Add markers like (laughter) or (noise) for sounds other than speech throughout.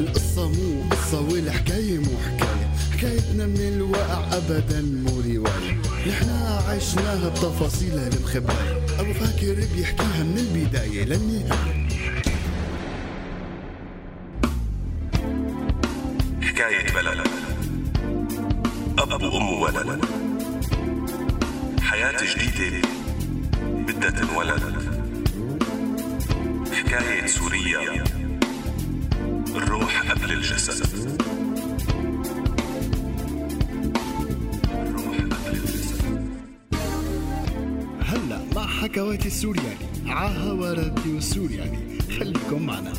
القصة مو قصة والحكاية مو حكاية. حكايتنا من الواقع أبدا مو رواية. نحنا عشناها بتفاصيلها المخباية أبو فاكر بيحكيها من البداية للنهاية. حكاية بلد. أب وأم وولد حياة جديدة بدها تنولد حكاية سوريا الروح قبل الجسد. الروح قبل الجسد. هلا مع حكواتي السورياني عاها راديو السورياني. خليكم معنا.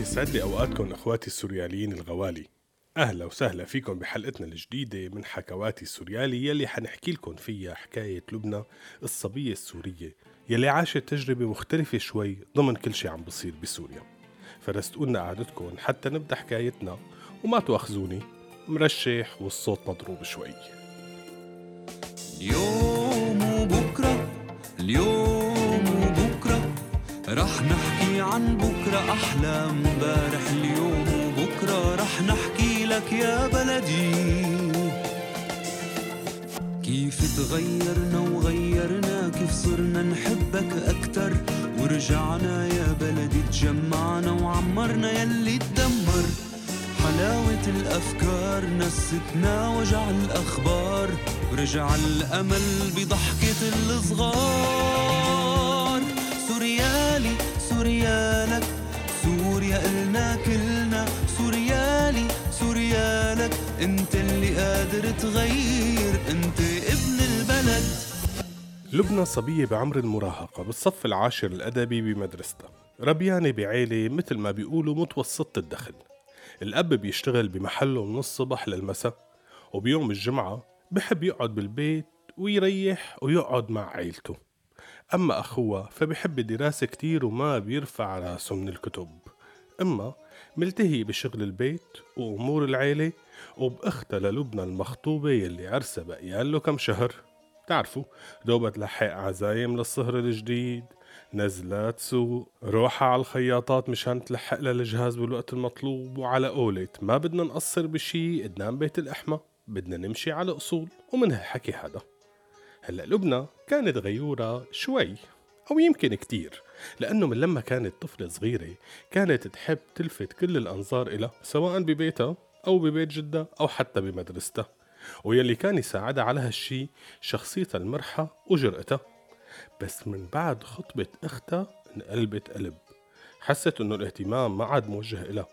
يسعد لي أوقاتكم أخواتي السورياليين الغوالي. أهلا وسهلا فيكم بحلقتنا الجديدة من حكواتي السوريالي يلي حنحكي لكم فيها حكاية لبنى الصبية السورية يلي عاشت تجربة مختلفة شوي ضمن كل شي عم بصير بسوريا. فرستقولنا قعدتكم حتى نبدأ حكايتنا وما تواخذوني مرشح والصوت مضروب شوي. اليوم وبكرة اليوم وبكرة رح نحكي عن بكرة أحلى. امبارح اليوم وبكرة رح نحكي لك يا بلدي. كيف تغيرنا وغيرنا كيف صرنا نحبك أكتر. ورجعنا يا بلدي تجمعنا وعمرنا يلي تدمر. حلاوة الأفكار نستنا وجع الأخبار. ورجع الأمل بضحكة الصغار. سوريالي سوريالك. سوريا إلنا كلنا سوريالي سوريالك. انت اللي قادر تغير انت ابن البلد. لبنى صبية بعمر المراهقة بالصف العاشر الأدبي بمدرستها. ربيانة بعيلة مثل ما بيقولوا متوسطة الدخل. الأب بيشتغل بمحله من الصبح للمساء وبيوم الجمعة بحب يقعد بالبيت ويريح ويقعد مع عيلته. أما أخوها فبحب الدراسة كتير وما بيرفع راسه من الكتب. أما ملتهي بشغل البيت وأمور العيلة وبأختها للبنى المخطوبة يلي عرسها بقيان له كم شهر. تعرفوا دوبة تلحق عزايم للصهر الجديد نزلات سوق روحة على الخياطات مشان تلحق لها الجهاز بالوقت المطلوب وعلى قولة ما بدنا نقصر بشي قدام بيت الأحمى بدنا نمشي على أصول ومن هالحكي هذا. هلأ لبنى كانت غيورة شوي. أو يمكن كتير لأنه من لما كانت طفلة صغيرة كانت تحب تلفت كل الأنظار إلها سواء ببيتها أو ببيت جدها أو حتى بمدرستها. ويلي كان يساعدها على هالشي شخصيتها المرحة وجرأتها. بس من بعد خطبة أختها انقلبت قلب. حست إنه الاهتمام ما عاد موجه إلها.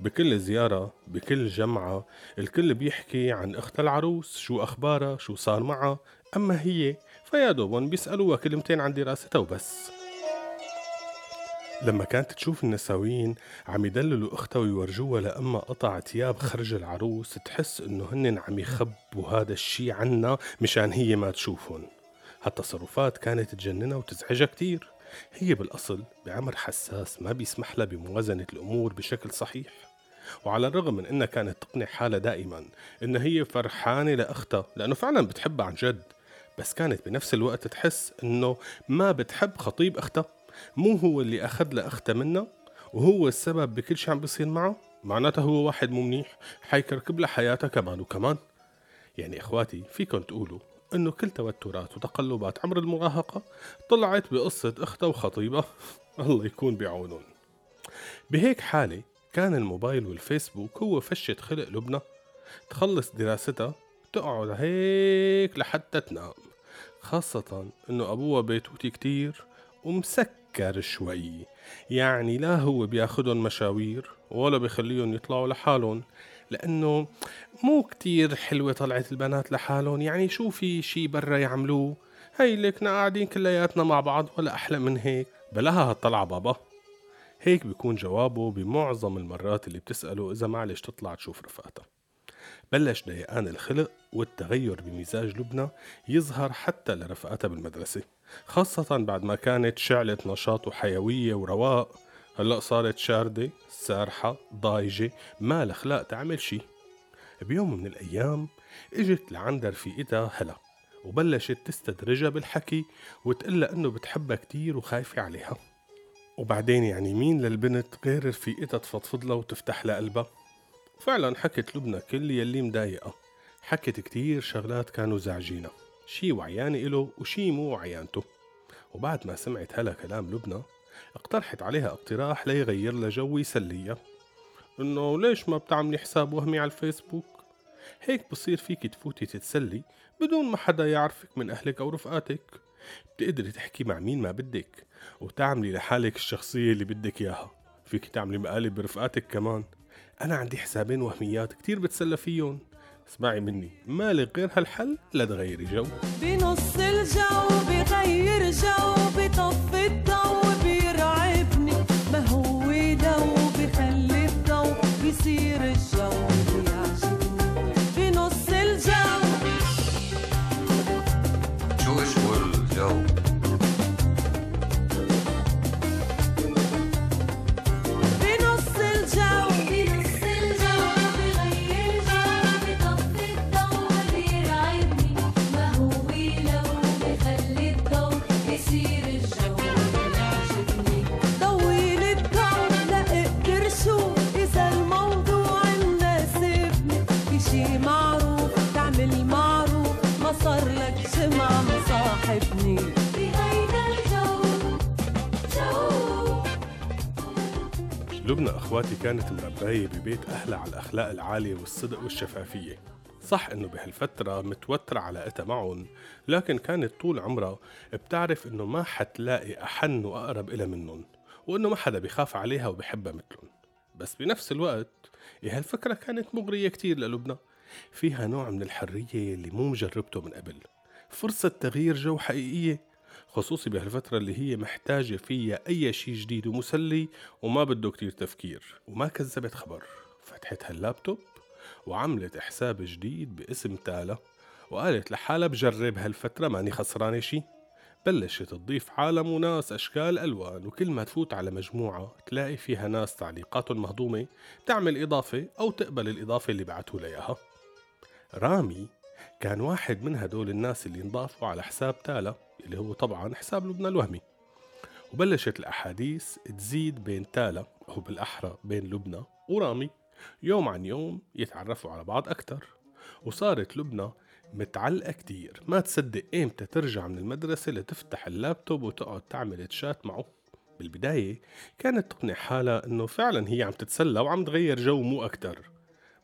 بكل زيارة بكل جمعة الكل بيحكي عن أختها العروس شو أخبارها شو صار معها. أما هي فيا دوبن بيسألوها كلمتين عن دراستها وبس. لما كانت تشوف النساوين عم يدللوا أختها ويورجوها لأما قطع تياب خرج العروس تحس إنه هن عم يخبوا هذا الشي عنا مشان هي ما تشوفهم. هالتصرفات كانت تجننها وتزعجها كتير. هي بالأصل بعمر حساس ما بيسمح لها بموازنة الأمور بشكل صحيح. وعلى الرغم من إنها كانت تقنع حالها دائما ان هي فرحانة لأختها لأنه فعلا بتحبها عن جد. بس كانت بنفس الوقت تحس إنه ما بتحب خطيب أختها. مو هو اللي أخذ لأختها منها وهو السبب بكل شيء عم بيصير معه. معناته هو واحد مو منيح حيكركب لها حياتها كمان وكمان. يعني إخواتي فيكم تقولوا إنه كل توترات وتقلبات عمر المراهقة طلعت بقصة أختها وخطيبها. (laughs) الله يكون بعونهم. بهيك حالة كان الموبايل والفيسبوك هو فشة خلق لبنى. تخلص دراستها تقعد هيك لحتى تنام. خاصة إنه ابوها بيتوتي كتير ومسكر شوي. يعني لا هو بياخدهم مشاوير ولا بيخليهم يطلعوا لحالهم لأنه مو كتير حلوة طلعت البنات لحالهم. يعني شو في شي برا يعملوه؟ هي لكنا قاعدين كلياتنا مع بعض ولا أحلى من هيك؟ بلاها هالطلعة بابا. هيك بيكون جوابه بمعظم المرات اللي بتسأله إذا معلش تطلع تشوف رفقتها بلش ضيقان الخلق والتغير بمزاج لبنى يظهر حتى لرفقاتها بالمدرسة خاصة بعد ما كانت شعلة نشاط وحيوية ورواق هلأ صارت شاردة سارحة ضايجة ما الأخلاق تعمل شي. بيوم من الأيام إجت لعند رفيقتها هلا وبلشت تستدرجها بالحكي وتقلها إنه بتحبها كتير وخايفة عليها. وبعدين يعني مين للبنت غير رفيقتها تفضفض لها وتفتح لها قلبها فعلا حكت لبنى كل يلي مضايقها حكت كتير شغلات كانوا زعجينها. شي وعيانة إله وشي مو وعيانته. وبعد ما سمعت هلا كلام لبنى اقترحت عليها اقتراح ليغير لها جو ويسليها. إنه ليش ما بتعملي حساب وهمي على الفيسبوك؟ هيك بصير فيك تفوتي تتسلي بدون ما حدا يعرفك من أهلك أو رفقاتك. بتقدري تحكي مع مين ما بدك وتعملي لحالك الشخصية اللي بدك إياها. فيك تعملي مقالب برفقاتك كمان. أنا عندي حسابين وهميات كتير بتسلى فيهم. اسمعي مني مالك غير هالحل لا تغيري جو. بنص الجو بغير جو بطفي الضو لبنى أخواتي كانت مرباية ببيت أهلها على الأخلاق العالية والصدق والشفافية. صح إنه بهالفترة متوترة علاقتها معهم لكن كانت طول عمرها بتعرف إنه ما حتلاقي أحن وأقرب إلها منهم وإنه ما حدا بيخاف عليها وبحبها مثلهم. بس بنفس الوقت هالفكرة كانت مغرية كتير للبنى فيها نوع من الحرية اللي مو مجربته من قبل. فرصة تغيير جو حقيقية خصوصي بهالفترة اللي هي محتاجة فيها أي شي جديد ومسلي وما بده كتير تفكير وما كذبت خبر. فتحت هاللابتوب وعملت حساب جديد باسم تالا وقالت لحالها بجرب هالفترة ماني خسرانة شي. بلشت تضيف عالم وناس أشكال ألوان وكل ما تفوت على مجموعة تلاقي فيها ناس تعليقاتهم مهضومة تعمل إضافة أو تقبل الإضافة اللي بعتوا لها رامي كان واحد من هدول الناس اللي انضافوا على حساب تالا اللي هو طبعا حساب لبنى الوهمي. وبلشت الأحاديث تزيد بين تالا أو بالأحرى بين لبنى ورامي. يوم عن يوم يتعرفوا على بعض أكتر. وصارت لبنى متعلقة كتير. ما تصدق إمتى ترجع من المدرسة لتفتح اللابتوب وتقعد تعمل تشات معه. بالبداية كانت تقنع حالها إنه فعلا هي عم تتسلى وعم تغير جو مو أكتر.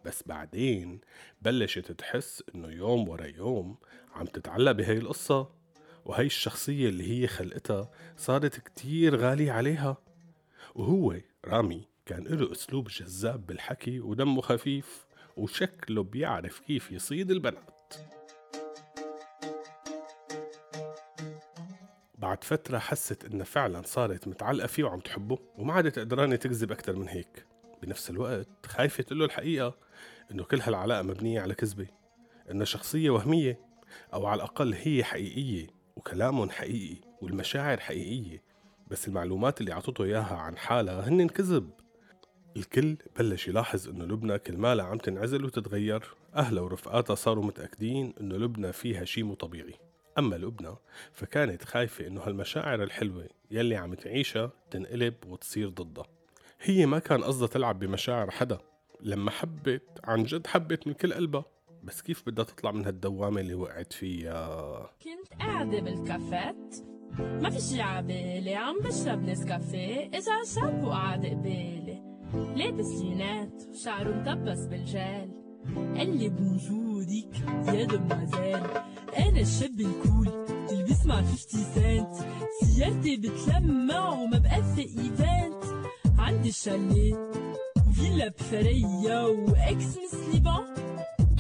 بس بعدين بلشت تحس إنه يوم ورا يوم عم تتعلق بهي القصة. وهي الشخصية اللي هي خلقتها صارت كتير غالية عليها. وهو رامي كان له أسلوب جذاب بالحكي ودمه خفيف وشكله بيعرف كيف يصيد البنات. بعد فترة حست إنها فعلا صارت متعلقة فيه وعم تحبه وما عادت قدرانة تكذب أكتر من هيك. بنفس الوقت خايفة تقول له الحقيقة إنه كل هالعلاقة مبنية على كذبة إنها شخصية وهمية أو على الأقل هي حقيقية. وكلامهم حقيقي والمشاعر حقيقية بس المعلومات اللي عطته إياها عن حالها هن كذب. الكل بلش يلاحظ إنه لبنى كل مالها عم تنعزل وتتغير. اهلها ورفقاتها صاروا متأكدين إنه لبنى فيها شي مو طبيعي. أما لبنى فكانت خايفة إنه هالمشاعر الحلوة يلي عم تعيشها تنقلب وتصير ضدها. هي ما كان قصدها تلعب بمشاعر حدا. لما حبت عن جد حبت من كل قلبها. بس كيف بدها تطلع من هالدوامة اللي وقعت فيها؟ كنت قاعدة بالكافيت. ما في شي عبالي عم بشرب نسكافيه؟ إجا شاب وقعد قبالي. لابس جينات وشعره مطبس بالجال قال لي بونجوريك يا دمازيل أنا الشاب الكول اللي بيسمع 50 سنت. سيارتي بتلمع وما بقفي إيفنت. عندي الشاليه وفيلا بفرية وإكس مسليبان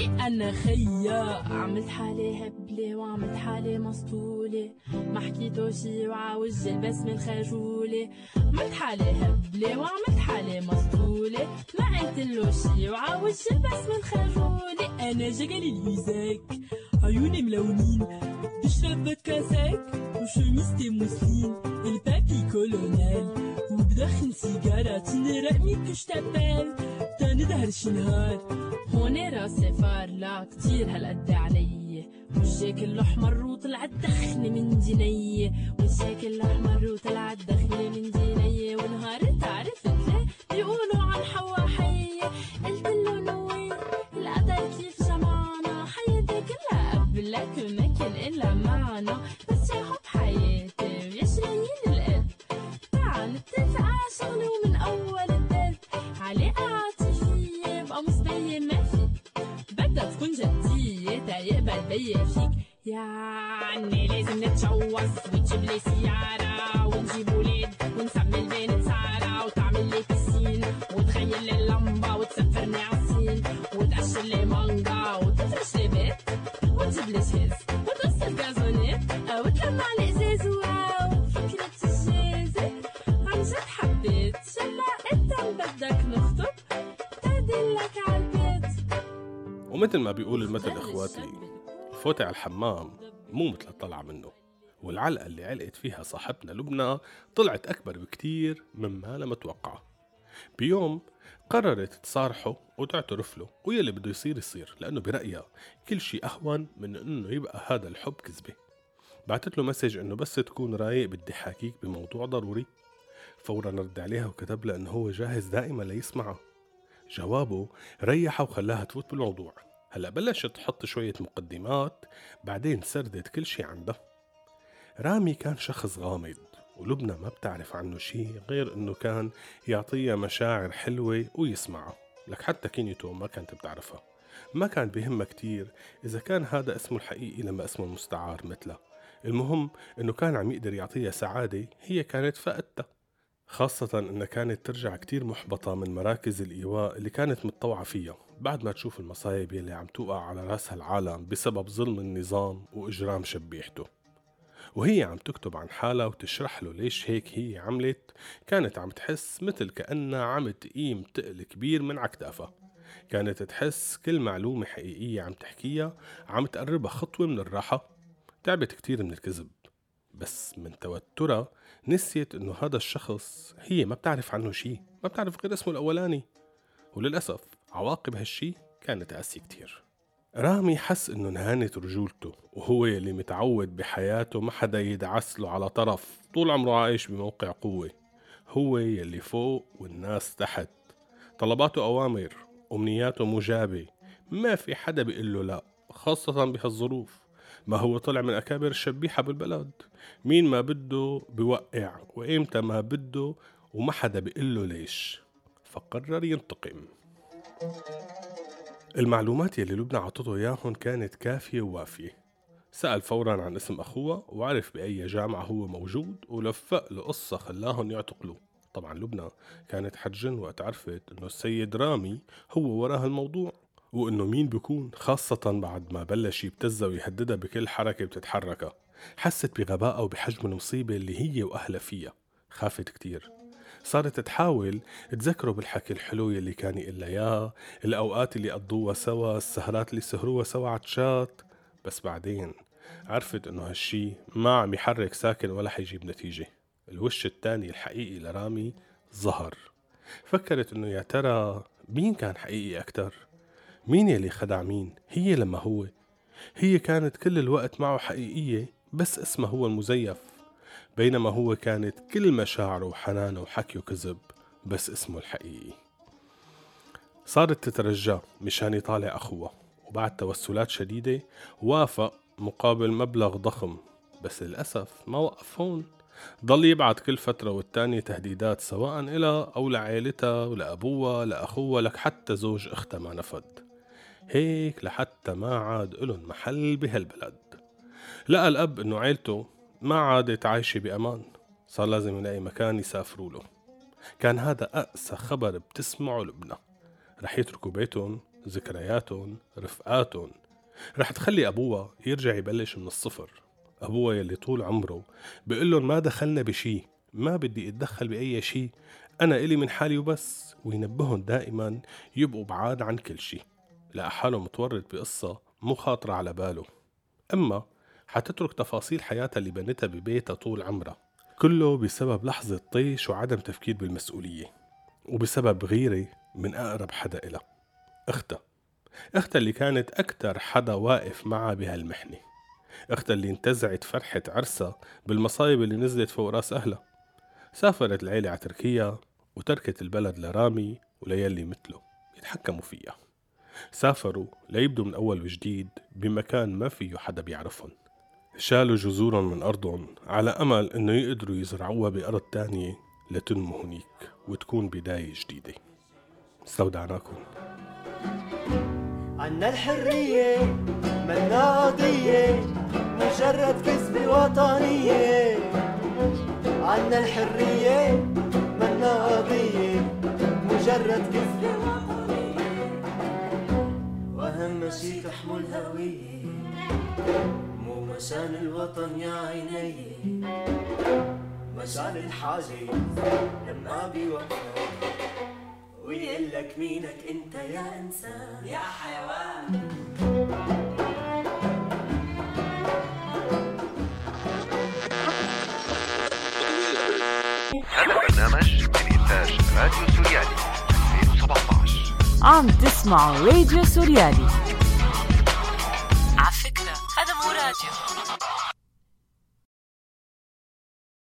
أنا خيا عملت حالي هبلة وعملت حالي مسطولة ما حكيتو شي وعاوج البسمة الخجولة عملت حالي هبلة وعملت حالي مسطولة ما قلت له شي وعاوج البسمة الخجولة أنا جقلي الويزاك عيوني ملونين. بشرب كاساك وشميستي موسلين البابي كولونيل. وبدخن سيجارة تنرقني كش تبال تاني دهر شي نهار هون راسي فارلة كتير هالقد علي. وجهك الأحمر وطلعت دخنة من جني وجهك الأحمر وطلعت دخنة من جني ونهار عرفت ليه بيقولوا عن حوا لي سيارة ونجيب ولاد ونسمي البنت سارة وتعمل لي بسين وتخيل لي اللمبة وتسفرني عالصين وتقشر لي مانجا وتفرش لي بيت وتجيب لي شيز وتقص الجازونيت وتلمع لي ازاز واو فكرة الجازة عن جد حبيت شلا أنت بدك نخطب؟ تدلك عالبيت ومثل ما بيقول المثل إخواتي الفوتة على الحمام مو مثل الطلعة منه. والعلقة اللي علقت فيها صاحبنا لبنى طلعت أكبر بكتير مما لم توقعه بيوم قررت تصارحه وتعترف له ويلي بده يصير يصير لأنه برأيها كل شيء أهون من إنه يبقى هذا الحب كذبة. بعتت له مسج إنه بس تكون رايق بدي حاكيك بموضوع ضروري. فورا رد عليها وكتب لها إنه هو جاهز دائما ليسمعها جوابه ريحها وخلاها تفوت بالموضوع. هلأ بلشت تحط شوية مقدمات بعدين سردت كل شي عندها. رامي كان شخص غامض ولبنى ما بتعرف عنه شي غير إنه كان يعطيها مشاعر حلوة ويسمعها. لك حتى كينيتو ما كانت بتعرفها. ما كان بهمها كتير إذا كان هذا اسمه الحقيقي لما اسمه المستعار مثله. المهم إنه كان عم يقدر يعطيها سعادة هي كانت فقدتها. خاصة إنها كانت ترجع كتير محبطة من مراكز الإيواء اللي كانت متطوعة فيها. بعد ما تشوف المصايب يلي عم توقع على راسها العالم بسبب ظلم النظام وإجرام شبيحته. وهي عم تكتب عن حالها وتشرح له ليش هيك هي عملت. كانت عم تحس مثل كأنها عم تقيم تقل كبير من عكتافها كانت تحس كل معلومة حقيقية عم تحكيها عم تقربها خطوة من الراحة. تعبت كتير من الكذب بس من توترها نسيت إنه هذا الشخص هي ما بتعرف عنه شي ما بتعرف غير اسمه الأولاني. وللأسف عواقب هالشي كانت قاسية كتير. رامي حس إنه انهانت رجولته وهو يلي متعود بحياته ما حدا يدعس له على طرف طول عمره عايش بموقع قوة. هو يلي فوق والناس تحت. طلباته أوامر أمنياته مجابة. ما في حدا بيقول له لا خاصة بهالظروف. ما هو طلع من أكابر الشبيحة بالبلد. مين ما بده بوقع وإمتى ما بده وما حدا بيقول له ليش. فقرر ينتقم. المعلومات يلي لبنى عطته إياهم كانت كافية ووافية. سأل فورا عن اسم أخوه وعرف بأي جامعة هو موجود ولفق له قصة خلاهم يعتقلوه. طبعا لبنى كانت حتجن وقت عرفت إنه السيد رامي هو وراه الموضوع وإنه مين بيكون خاصة بعد ما بلش يبتزها ويهددها بكل حركة بتتحركها. حست بغبائها وبحجم المصيبة اللي هي وأهلها فيها. خافت كتير. صارت تحاول تذكره بالحكي الحلو يلي كان يقلها إياه الأوقات اللي قضوها سوا السهرات اللي سهروها سوا عتشات بس بعدين عرفت إنه هالشي ما عم يحرك ساكن ولا حيجيب نتيجة. الوش التاني الحقيقي لرامي ظهر. فكرت إنه يا ترى مين كان حقيقي أكتر؟ مين يلي خدع مين؟ هي لما هو. هي كانت كل الوقت معه حقيقية بس اسمه هو المزيف. بينما هو كانت كل مشاعره وحنانه وحكيه كذب بس اسمه الحقيقي. صارت تترجاه مشان يطالع أخوه وبعد توسلات شديدة وافق مقابل مبلغ ضخم بس للأسف ما وقف هون. ضل يبعت كل فترة والتانية تهديدات سواء إلى أو لعائلتها ولأبوها لأخوها لك حتى زوج أختها ما نفد. هيك لحتى ما عاد إلن محل بهالبلد. لقى الأب إنه عيلته ما عادت عايشة بأمان. صار لازم يلاقي مكان يسافروا له. كان هذا أقسى خبر بتسمعه لبنى. رح يتركوا بيتهم ذكرياتهم رفقاتهم. رح تخلي أبوها يرجع يبلش من الصفر. أبوها يلي طول عمره بيقول لهم ما دخلنا بشي ما بدي أتدخل بأي شي. أنا إلي من حالي وبس. وينبههم دائما يبقوا بعاد عن كل شي. لقى حاله متورط بقصة مو خاطرة على باله. أما حتترك تفاصيل حياتها اللي بنتها ببيتها طول عمرها. كله بسبب لحظة طيش وعدم تفكير بالمسؤولية وبسبب غيرة من أقرب حدا إلها. أختها. أختها اللي كانت أكتر حدا واقف معها بهالمحنة. أختها اللي انتزعت فرحة عرسها بالمصايب اللي نزلت فوق رأس أهلها. سافرت العيلة على تركيا وتركت البلد لرامي وليلي مثله يتحكموا فيها. سافروا ليبدوا من أول وجديد بمكان ما فيه حدا بيعرفهم. شالوا جذورهم من أرضهم على أمل إنه يقدروا يزرعوها بأرض تانية لتنمو هنيك وتكون بداية جديدة. استودعناكم. عنا الحرية منا قضية مجرد كذبة وطنية. عنا الحرية منا قضية مجرد كذبة وطنية. وأهم شي تحمل هوية. مو مشان الوطن يا عيني. مشان الحاجة لما بيوقف ويقول لك مينك انت يا انسان. يا حيوان. هذا البرنامج من إنتاج راديو سوريالي 2017 عم تسمعوا راديو سوريالي. على فكرة هذا مو راديو.